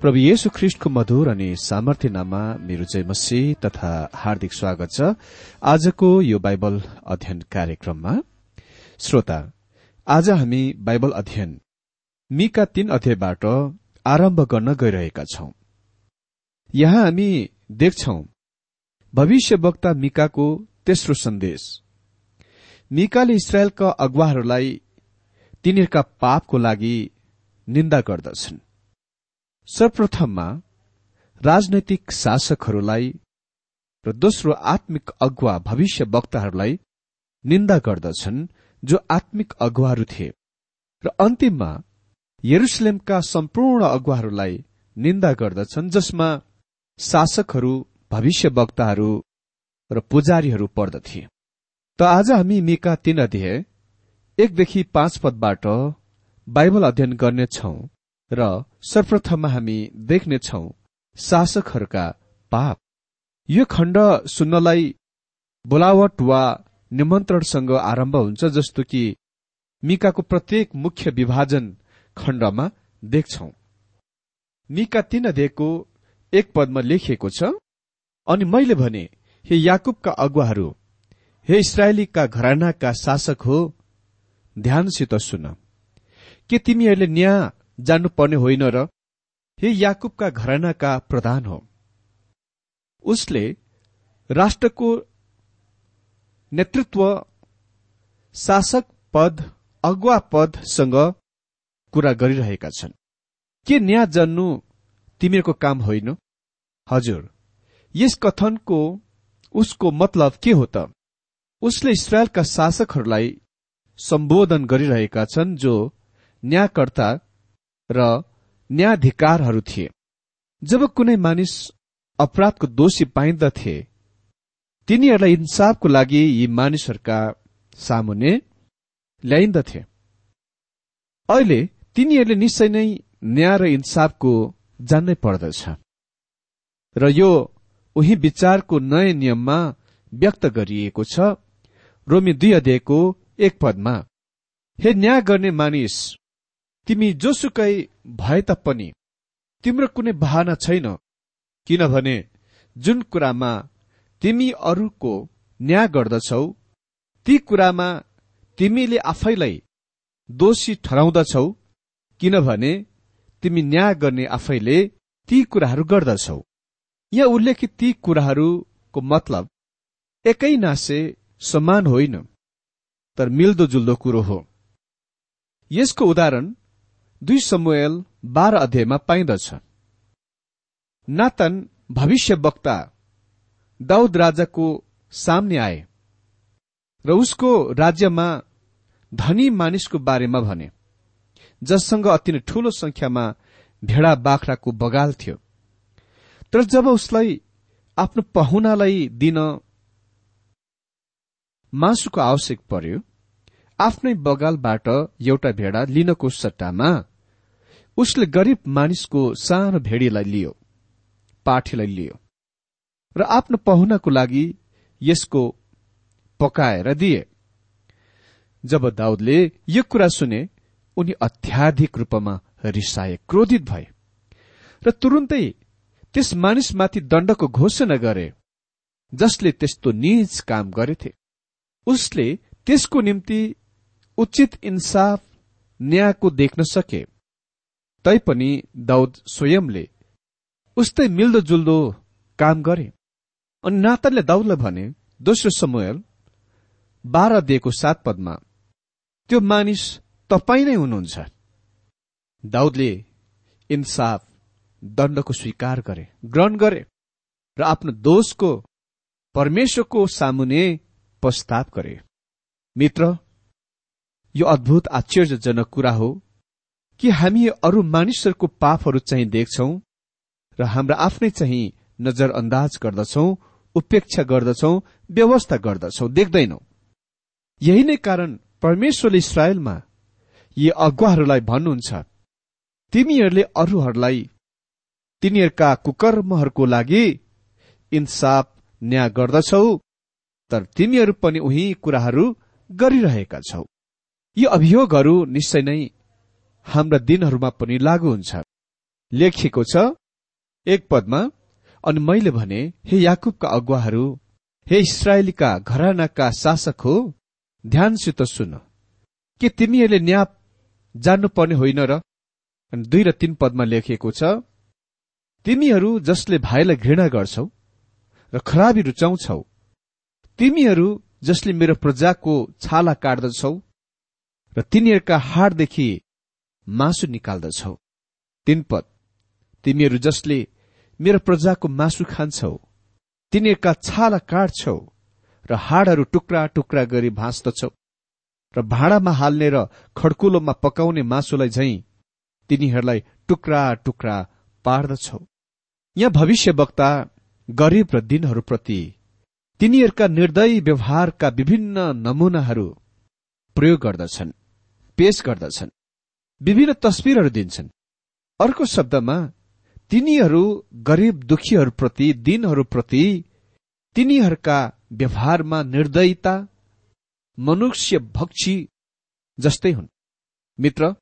प्रभु येशु ख्रिष्टको मधुर अनि सामर्थ्य नाममा मेरो जय मसी तथा हार्दिक स्वागत छ। आजको यो बाइबल अध्ययन कार्यक्रममा श्रोता आज हामी बाइबल अध्ययन मिका तीन अध्यायबाट आरम्भ गर्न गइरहेका छौं। यहाँ हामी देख्छौ भविष्यवक्ता मिकाको तेस्रो सन्देश। मिकाले इसरायलका अगुवाहरूलाई तिनीहरूका पापको लागि निन्दा गर्दछन्। सर्वप्रथममा राजनैतिक शासकहरूलाई र दोस्रो आत्मिक अगुवा भविष्य वक्ताहरूलाई निन्दा गर्दछन् जो आत्मिक अगुवाहरू थिए। र अन्तिममा यरुसलेमका सम्पूर्ण अगुवाहरूलाई निन्दा गर्दछन् जसमा शासकहरू भविष्य वक्ताहरू र पुजारीहरू पर्दथे। त आज हामी मिका तीन अध्याय एकदेखि पाँच पदबाट बाइबल अध्ययन गर्नेछौ। र सर्वप्रथममा हामी देख्नेछौ शासकहरूका पाप। यो खण्ड सुन्नलाई बोलावट वा निमन्त्रणसँग आरम्भ हुन्छ जस्तो कि मिकाको प्रत्येक मुख्य विभाजन खण्डमा देख्छौ। मिका तीन अध्ययको एक पदमा लेखिएको छ अनि मैले भने हे याकुबका अगुवाहरू हे इसरायलीका घरानाका शासक हो ध्यानसित सुन। के तिमीहरूले न्याय जान्नुपर्ने होइन र हे याकुबका घरानाका प्रधान हो। उसले राष्ट्रको नेतृत्व शासक पद अगुवा पदसँग कुरा गरिरहेका छन्। के न्याय जान्नु तिमीहरूको काम होइन? हजुर यस कथनको उसको मतलब के हो त? उसले इसरायलका शासकहरूलाई सम्बोधन गरिरहेका छन् जो न्यायकर्ता र न्यायाधिकारहरू थिए। जब कुनै मानिस अपराधको दोषी पाइन्दथे तिनीहरूलाई इन्साफको लागि यी मानिसहरूका सामुने ल्याइन्दथे। अहिले तिनीहरूले निश्चय नै न्याय र इन्साफको जान्नै पर्दछ। र यो उही विचारको नयाँ नियममा व्यक्त गरिएको छ रोमी दुई अध्यायको एक पदमा। हे न्याय गर्ने मानिस तिमी जोसुकै भए तापनि तिम्रो कुनै बहाना छैन। किनभने जुन कुरामा तिमी अरूको न्याय गर्दछौ ती कुरामा तिमीले आफैलाई दोषी ठहराउँदछौ किनभने तिमी न्याय गर्ने आफैले ती कुराहरू गर्दछौ। यहाँ उल्लेखित ती कुराहरूको मतलब एकै नासे समान होइन तर मिल्दोजुल्दो कुरो हो। यसको उदाहरण दुई समूहल बाह्र अध्यायमा पाइन्दछ नातन भविष्य वक्ता दाउद राजाको सामने आए र उसको राज्यमा धनी मानिसको बारेमा भने जससँग अति नै ठूलो संख्यामा भेडा बाख्राको बगाल थियो। तर जब उसलाई आफ्नो पहुनालाई दिन मासुको आवश्यक पर्यो आफ्नै बगालबाट एउटा भेडा लिनको सट्टामा उसले गरिब मानिसको सानो भेडीलाई लियो पाठीलाई लियो र आफ्नो पहुनाको लागि यसको पकाएर दिए। जब दाउदले यो कुरा सुने उनी अत्याधिक रूपमा रिसाए क्रोधित भए र तुरुन्तै त्यस मानिसमाथि दण्डको घोषणा गरे जसले त्यस्तो निज काम गरेथे। उसले त्यसको निम्ति उचित इन्साफ न्यायको देख्न सके। तैपनि दाउद स्वयंले उस्तै मिल्दोजुल्दो काम गरे। अनि नातनले दाउदलाई भने दोस्रो समूहल बाह्र दिएको सात पदमा त्यो मानिस तपाईँ नै हुनुहुन्छ। दाउदले इन्साफ दण्डको स्वीकार गरे ग्रहण गरे र आफ्नो दोषको परमेश्वरको सामुने प्रस्ताव गरे। मित्र यो अद्भुत आश्चर्यजनक कुरा हो। कि हामी अरू मानिसहरूको पापहरू चाहिँ देख्छौ र हाम्रा आफ्नै चाहिँ नजरअन्दाज गर्दछौ उपेक्षा गर्दछौ व्यवस्था गर्दछौ देख्दैनौ। यही नै कारण परमेश्वरले इसरायलमा यी अगुवाहरूलाई भन्नुहुन्छ तिमीहरूले अरूहरूलाई तिनीहरूका कुकर्महरूको लागि इन्साफ न्याय गर्दछौ तर तिमीहरू पनि उही कुराहरू गरिरहेका छौ। यी अभियोगहरू निश्चय नै हाम्रा दिनहरूमा पनि लागू हुन्छ लेखिएको छ एक पदमा अनि मैले भने हे याकुबका अगुवाहरू हे इसरायलीका घरानाका शासक हो ध्यानसित सुन। के तिमीहरूले न्याय जान्नुपर्ने होइन र? दुई र तीन पदमा लेखिएको छ तिमीहरू जसले भाइलाई घृणा गर्छौ र खराबी रुचाउँछौ तिमीहरू जसले मेरो प्रजाको छाला काट्दछौ र तिनीहरूका हाडदेखि मासु निकाल्दछौ। तीन पद तिमीहरू जसले मेरो प्रजाको मासु खान्छौ तिनीहरूका छाला काट्छौ र हाडहरू टुक्रा टुक्रा गरी भाँच्दछौ र भाँडामा हाल्ने र खड्कुलोमा पकाउने मासुलाई झैं तिनीहरूलाई टुक्रा टुक्रा पार्दछौ। यहाँ भविष्य वक्ता गरीब र दिनहरूप्रति तिनीहरूका निर्दयी व्यवहारका विभिन्न नमूनाहरू प्रयोग गर्दछन् पेश गर्दछन्। विभिन्न तस्विरहरू दिन्छन्। अर्को शब्दमा तिनीहरू गरीब दुखीहरूप्रति दिनहरूप्रति तिनीहरूका व्यवहारमा निर्दयता मनुष्य भक्षी जस्तै हुन्। मित्र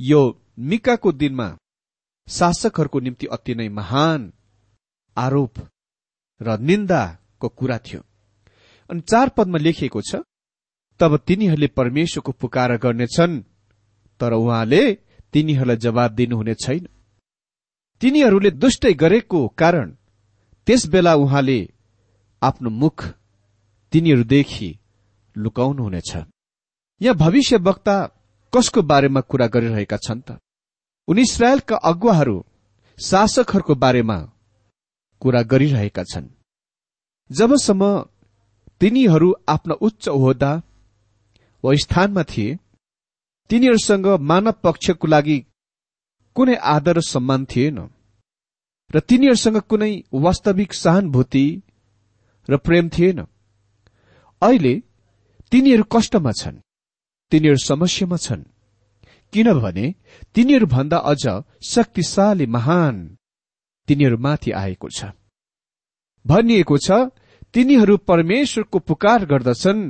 यो मिकाको दिनमा शासकहरूको निम्ति अति नै महान आरोप र निन्दाको कुरा थियो। अनि चार पदमा लेखिएको छ तब तिनीहरूले परमेश्वरको पुकार गर्नेछन्। तर उहाँले तिनीहरूलाई जवाब दिनुहुने छैन। तिनीहरूले दुष्टै गरेको कारण त्यस बेला उहाँले आफ्नो मुख तिनीहरूदेखि लुकाउनुहुनेछ। यहाँ भविष्य वक्ता कसको बारेमा कुरा गरिरहेका छन् त? उनी इसरायलका अगुवाहरू शासकहरूको बारेमा कुरा गरिरहेका छन्। जबसम्म तिनीहरू आफ्ना उच्च ओहदा वा स्थानमा थिए तिनीहरूसँग मानव पक्षको लागि कुनै आदर सम्मान थिएन। र तिनीहरूसँग कुनै वास्तविक सहानुभूति र प्रेम थिएन। अहिले तिनीहरू कष्टमा छन्। तिनीहरू समस्यामा छन्। किनभने तिनीहरूभन्दा अझ शक्तिशाली महान तिनीहरूमाथि आएको छ। भनिएको छ तिनीहरू परमेश्वरको पुकार गर्दछन्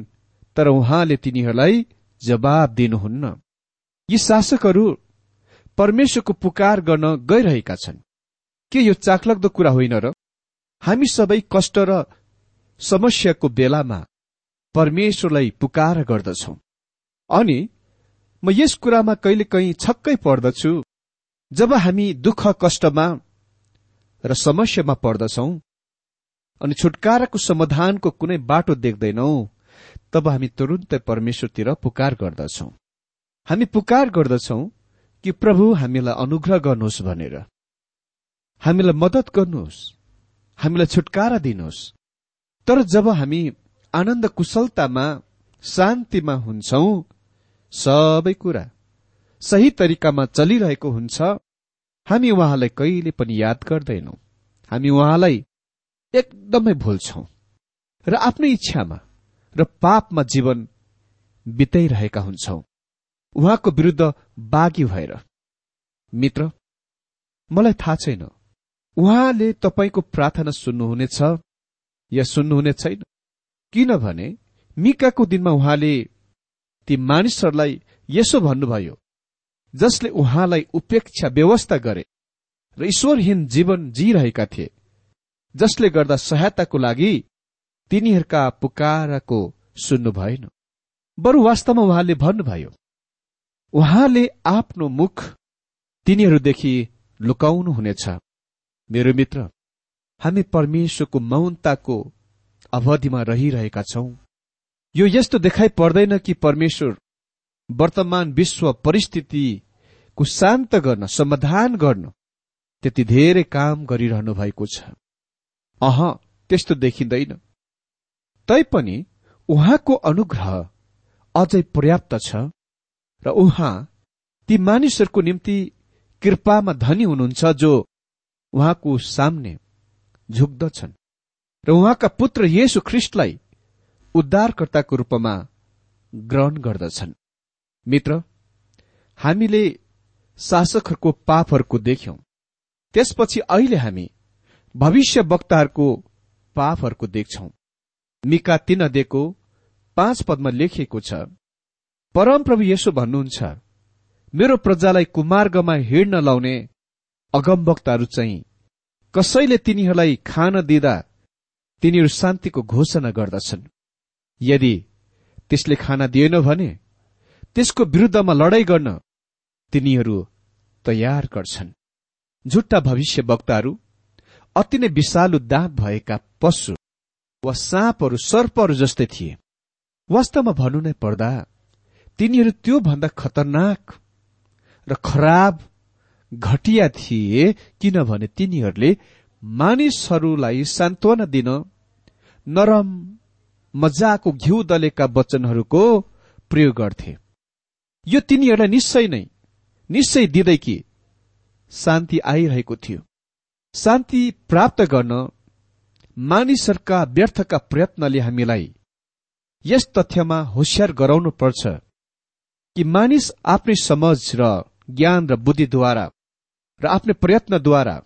तर उहाँले तिनीहरूलाई जवाब दिनुहुन्न। यी शासकहरू परमेश्वरको पुकार गर्न गइरहेका छन्। के यो चाखलग्दो कुरा होइन र? हामी सबै कष्ट र समस्याको बेलामा परमेश्वरलाई पुकार गर्दछौ। अनि म यस कुरामा कहिले कहीँ छक्कै पर्दछु जब हामी दुःख कष्टमा र समस्यामा पर्दछौ अनि छुटकाराको समाधानको कुनै बाटो देख्दैनौ तब हामी तुरुन्तै परमेश्वरतिर पुकार गर्दछौ। हामी पुकार गर्दछौ कि प्रभु हामीलाई अनुग्रह गर्नुहोस् भनेर। हामीलाई मदत गर्नुहोस्। हामीलाई छुटकारा दिनुहोस्। तर जब हामी आनन्द कुशलतामा शान्तिमा हुन्छौ सबै कुरा सही तरिकामा चलिरहेको हुन्छ हामी उहाँलाई कहिले पनि याद गर्दैनौ। हामी उहाँलाई एकदमै भुल्छौ र आफ्नै इच्छामा र पापमा जीवन बिताइरहेका हुन्छौ। उहाँको विरुद्ध बाघी भएर। मित्र मलाई थाहा छैन। उहाँले तपाईँको प्रार्थना सुन्नुहुनेछ? या सुन्नुहुने छैन? किनभने मिकाको दिनमा उहाँले ती मानिसहरूलाई यसो भन्नुभयो जसले उहाँलाई उपेक्षा व्यवस्था गरे र ईश्वरहीन जीवन जीरहेका थिए जसले गर्दा सहायताको लागि तिनीहरूका पुकारको सुन्नु भएन। बरु वास्तवमा उहाँले भन्नुभयो उहाँले आफ्नो मुख तिनीहरूदेखि लुकाउनु हुनेछ मेरो मित्र हामी परमेश्वरको मौनताको अवधिमा रहिरहेका छौं। यो यस्तो देखाइ पर्दैन कि परमेश्वर वर्तमान विश्व परिस्थितिको शान्त गर्न समाधान गर्न त्यति धेरै काम गरिरहनु भएको छ। अह त्यस्तो देखिँदैन। तैपनि उहाँको अनुग्रह अझै पर्याप्त छ। र उहाँ ती मानिसहरूको निम्ति कृपामा धनी हुनुहुन्छ जो उहाँको सामने झुक्दछन् र उहाँका पुत्र येशु ख्रिष्टलाई उद्धारकर्ताको रूपमा ग्रहण गर्दछन्। मित्र हामीले शासकहरूको पापहरूको देख्यौं। त्यसपछि अहिले हामी भविष्य वक्ताहरूको पापहरूको देख्छौं। मिका तीन अध्ययको पाँच पदमा लेखिएको छ परमप्रभु यसो भन्नुहुन्छ मेरो प्रजालाई कुमार्गमा हिँड्न लाउने अगमवक्ताहरू चाहिँ कसैले तिनीहरूलाई खान दिँदा तिनीहरू शान्तिको घोषणा गर्दछन्। यदि त्यसले खाना दिएन भने त्यसको विरूद्धमा लडाई गर्न तिनीहरू तयार गर्छन्। झुट्टा भविष्य वक्ताहरू अति नै विषालु दाँत भएका पशु वा साँपहरू सर्पहरू जस्तै थिए। वास्तवमा भन्नु नै पर्दा तिनीहरू त्योभन्दा खतरनाक र खराब घटिया थिए किनभने तिनीहरूले मानिसहरूलाई सान्त्वना दिन नरम मजाको घिउ दलेका वचनहरूको प्रयोग गर्थे। यो तिनीहरूलाई निश्चय नै निश्चय दिँदै कि शान्ति आइरहेको थियो। शान्ति प्राप्त गर्न मानिसहरूका व्यर्थका प्रयत्नले हामीलाई यस तथ्यमा होसियार गराउनु पर्छ कि मानिस आफ्नै समझ र ज्ञान र बुद्धिद्वारा र आफ्नै प्रयत्नद्वारा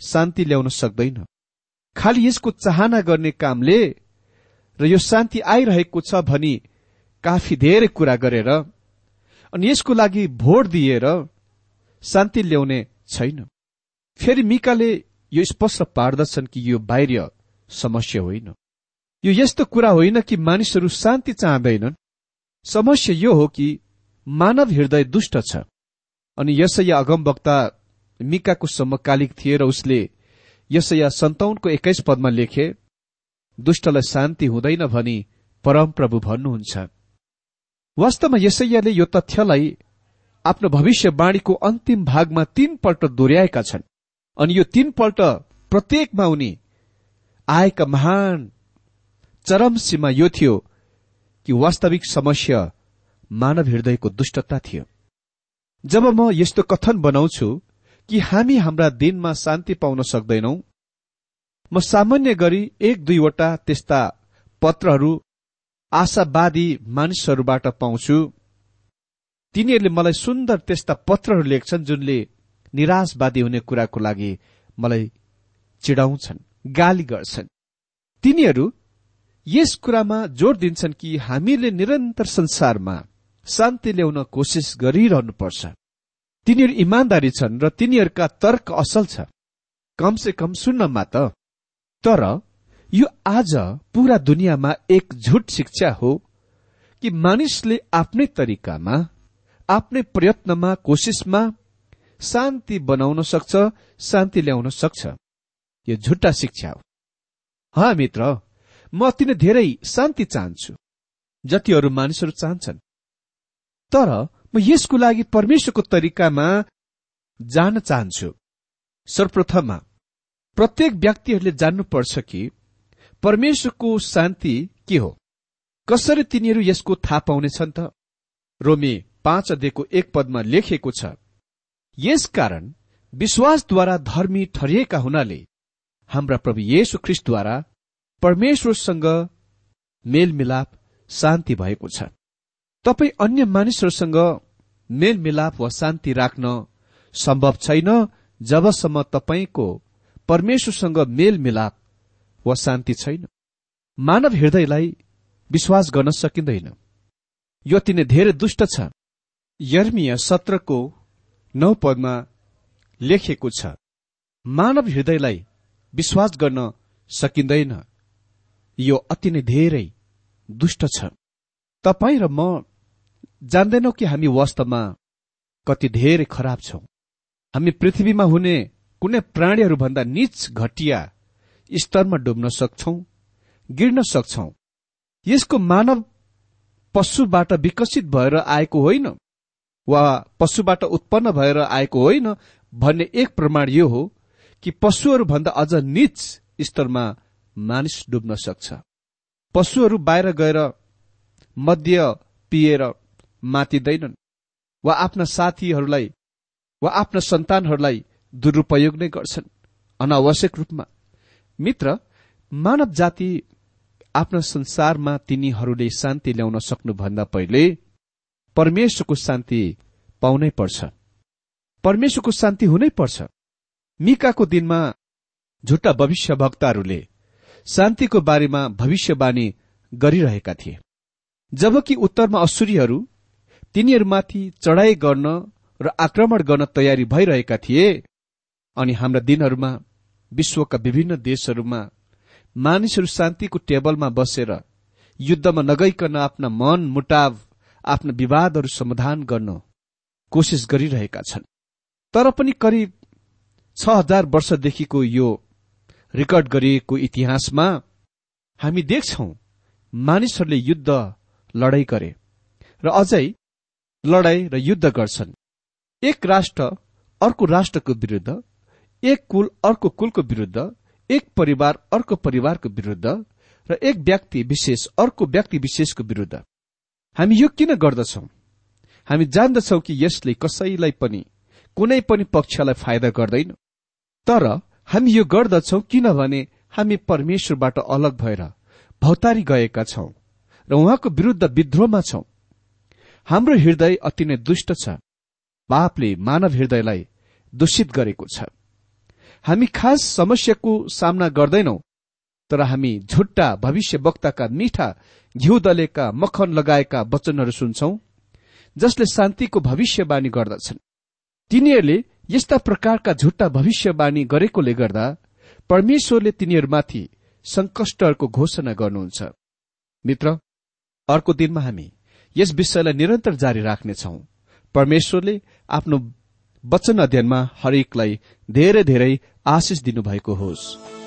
शान्ति ल्याउन सक्दैन। खालि यसको चाहना गर्ने कामले र यो शान्ति आइरहेको छ भनी काफी धेरै कुरा गरेर अनि यसको लागि भोट दिएर शान्ति ल्याउने छैन। फेरि मिकाले यो स्पष्ट पार्दछन् कि यो बाहिर समस्या होइन। यो यस्तो कुरा होइन कि मानिसहरू शान्ति चाहँदैनन्। समस्या यो हो कि मानव हृदय दुष्ट छ। अनि यसैया अगमवक्ता मिकाको समकालिक थिए र उसले यसैया सन्ताउनको एक्काइस पदमा लेखे दुष्टलाई शान्ति हुँदैन भनी परमप्रभु भन्नुहुन्छ। वास्तवमा यसैयाले यो तथ्यलाई आफ्नो भविष्यवाणीको अन्तिम भागमा तीनपल्ट दोहोऱ्याएका छन्। अनि यो तीनपल्ट प्रत्येकमा उनी आएका महान चरम सीमा यो थियो कि वास्तविक समस्या मानव हृदयको दुष्टता थियो। जब म यस्तो कथन बनाउँछु कि हामी हाम्रा दिनमा शान्ति पाउन सक्दैनौ म सामान्य गरी एक दुईवटा त्यस्ता पत्रहरू आशावादी मानिसहरूबाट पाउँछु। तिनीहरूले मलाई सुन्दर त्यस्ता पत्रहरू लेख्छन् जुनले निराशवादी हुने कुराको लागि मलाई चिडाउँछन् गाली गर्छन्। तिनीहरू यस कुरामा जोड़ दिन्छन् कि हामीले निरन्तर संसारमा शान्ति ल्याउन कोसिस गरिरहनुपर्छ। तिनीहरू इमान्दारी छन् र तिनीहरूका तर्क असल छ। कमसे कम सुन्नमा त तर यो आज पूरा दुनियाँमा एक झुट शिक्षा हो कि मानिसले आफ्नै तरिकामा आफ्नै प्रयत्नमा कोसिसमा शान्ति बनाउन सक्छ शान्ति ल्याउन सक्छ। यो झुट्टा शिक्षा हो। हा मित्र म अति धेरै शान्ति चाहन्छु। जति अरू मानिसहरू चाहन्छन्। तर म यसको लागि परमेश्वरको तरिकामा जान चाहन्छु। सर्वप्रथममा प्रत्येक व्यक्तिहरूले जान्नुपर्छ कि परमेश्वरको शान्ति के हो। कसरी तिनीहरू यसको थाहा पाउनेछन् त? रोमी पाँच अध्ययको एक पदमा लेखिएको छ यसकारण विश्वासद्वारा धर्मी ठरिएका हुनाले हाम्रा प्रभु येशु ख्रिस्टद्वारा परमेश्वरसँग मेलमिलाप शान्ति भएको छ। तपाईँ अन्य मानिसहरूसँग मेलमिलाप वा शान्ति राख्न सम्भव छैन जबसम्म तपाईँको परमेश्वरसँग मेलमिलाप वा शान्ति छैन। मानव हृदयलाई विश्वास गर्न सकिँदैन। यो अति नै धेरै दुष्ट छ। यर्मिया सत्रको नौ पदमा लेखिएको छ मानव हृदयलाई विश्वास गर्न सकिँदैन। यो अति नै धेरै दुष्ट छ। तपाईँ र म जान्दैनौ कि हामी वास्तवमा कति धेरै खराब छौं। हामी पृथ्वीमा हुने कुनै प्राणीहरूभन्दा निच घटिया स्तरमा डुब्न सक्छौ गिर्न सक्छौ। यसको मानव पशुबाट विकसित भएर आएको होइन वा पशुबाट उत्पन्न भएर आएको होइन भन्ने एक प्रमाण यो हो कि पशुहरूभन्दा अझ निच स्तरमा मानिस डुब्न सक्छ। पशुहरू बाहिर गएर मध्य पिएर मातिँदैनन् वा आफ्ना साथीहरूलाई वा आफ्ना सन्तानहरूलाई दुरूपयोग नै गर्छन्। अनावश्यक रूपमा। मित्र मानव जाति आफ्नो संसारमा तिनीहरूले शान्ति ल्याउन सक्नुभन्दा पहिले परमेश्वरको शान्ति पाउनै पर्छ। परमेश्वरको शान्ति हुनै पर्छ। मिकाको दिनमा झुट्टा भविष्य भक्तहरूले शान्तिको बारेमा भविष्यवाणी गरिरहेका थिए। जबकि उत्तरमा असुरीहरू तिनीहरूमाथि चढ़ाई गर्न र आक्रमण गर्न तयारी भइरहेका थिए। अनि हाम्रा दिनहरूमा विश्वका विभिन्न देशहरूमा मानिसहरू शान्तिको टेबलमा बसेर युद्धमा नगइकन आफ्ना मन मुटाव आफ्ना विवादहरू समाधान गर्न कोसिस गरिरहेका छन्। तर पनि करिब छ हजार वर्षदेखिको यो रेकर्ड गरिएको इतिहासमा हामी देख्छौ मानिसहरूले युद्ध लडाई गरे। र अझै लडाई र युद्ध गर्छन्। एक राष्ट्र अर्को राष्ट्रको विरूद्ध एक कुल अर्को कुलको विरूद्ध एक परिवार अर्को परिवारको विरूद्ध र एक व्यक्ति विशेष अर्को व्यक्ति विशेषको विरूद्ध। हामी यो किन गर्दछौ? हामी जान्दछौ कि यसले कसैलाई पनि कुनै पनि पक्षलाई फाइदा गर्दैन। तर हामी यो गर्दछौ किनभने हामी परमेश्वरबाट अलग भएर भौतारी गएका छौं र उहाँको विरूद्ध विद्रोहमा छौं। हाम्रो हृदय अति नै दुष्ट छ। पापले मानव हृदयलाई दूषित गरेको छ। हामी खास समस्याको सामना गर्दैनौ तर हामी झुट्टा भविष्य वक्ताका मिठा घिउ दलेका मखन लगाएका वचनहरू सुन्छौ जसले शान्तिको भविष्यवाणी गर्दछन्। तिनीहरूले यस्ता प्रकारका झुट्टा भविष्यवाणी गरेकोले गर्दा परमेश्वरले तिनीहरूमाथि संकष्टहरूको घोषणा गर्नुहुन्छ। मित्र अर्को दिनमा हामी यस विषयलाई निरन्तर जारी राख्नेछौ। परमेश्वरले आफ्नो वचन अध्ययनमा हरेकलाई धेरै धेरै आशिष दिनुभएको होस्।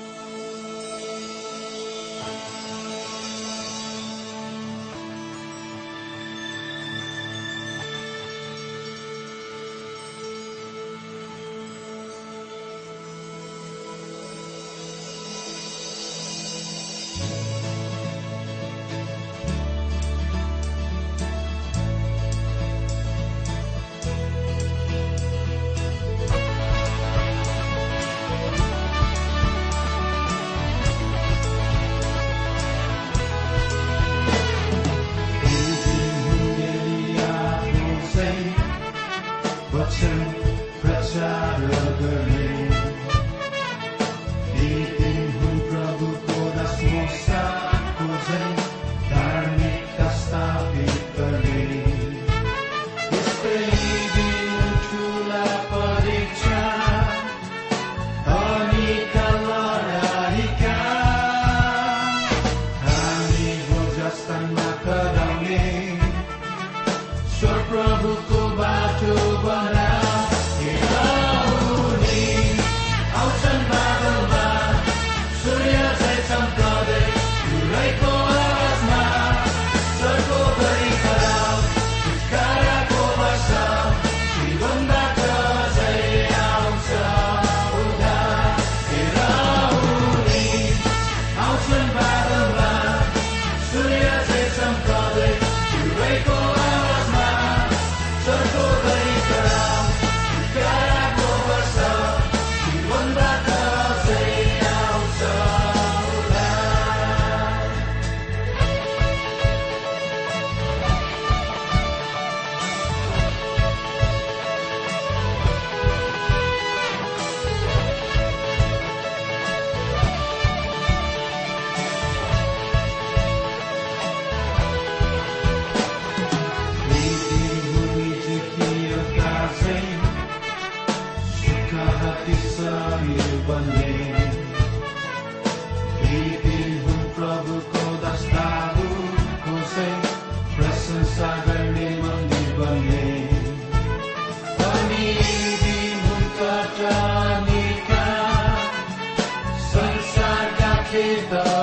the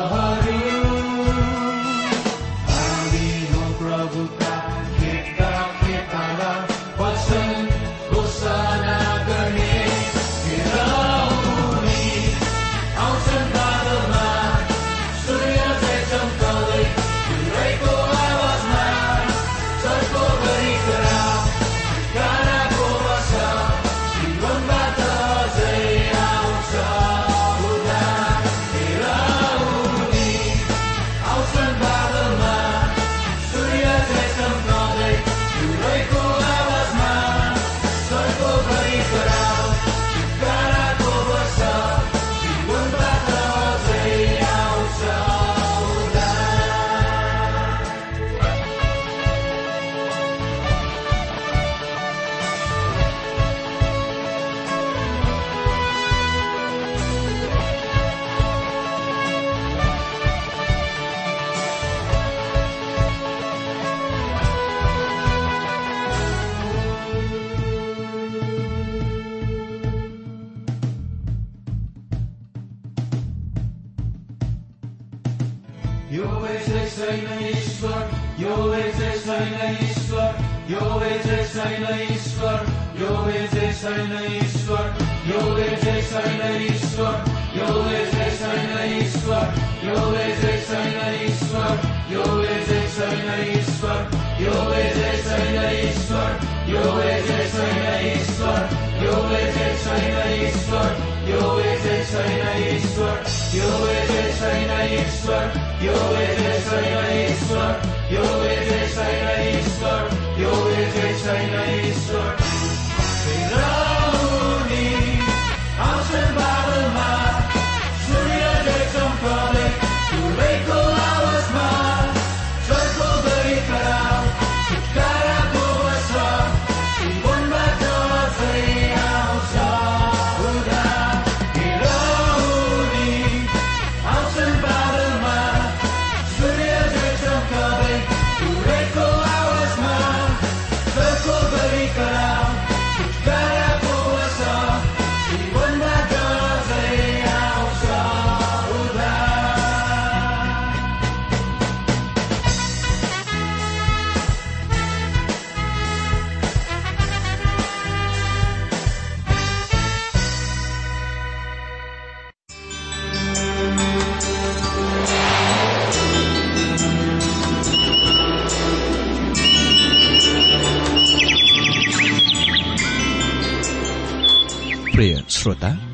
Ishwar, Yo Vijay Ishwar, Yo Vijay Ishwar, Yo Vijay Ishwar.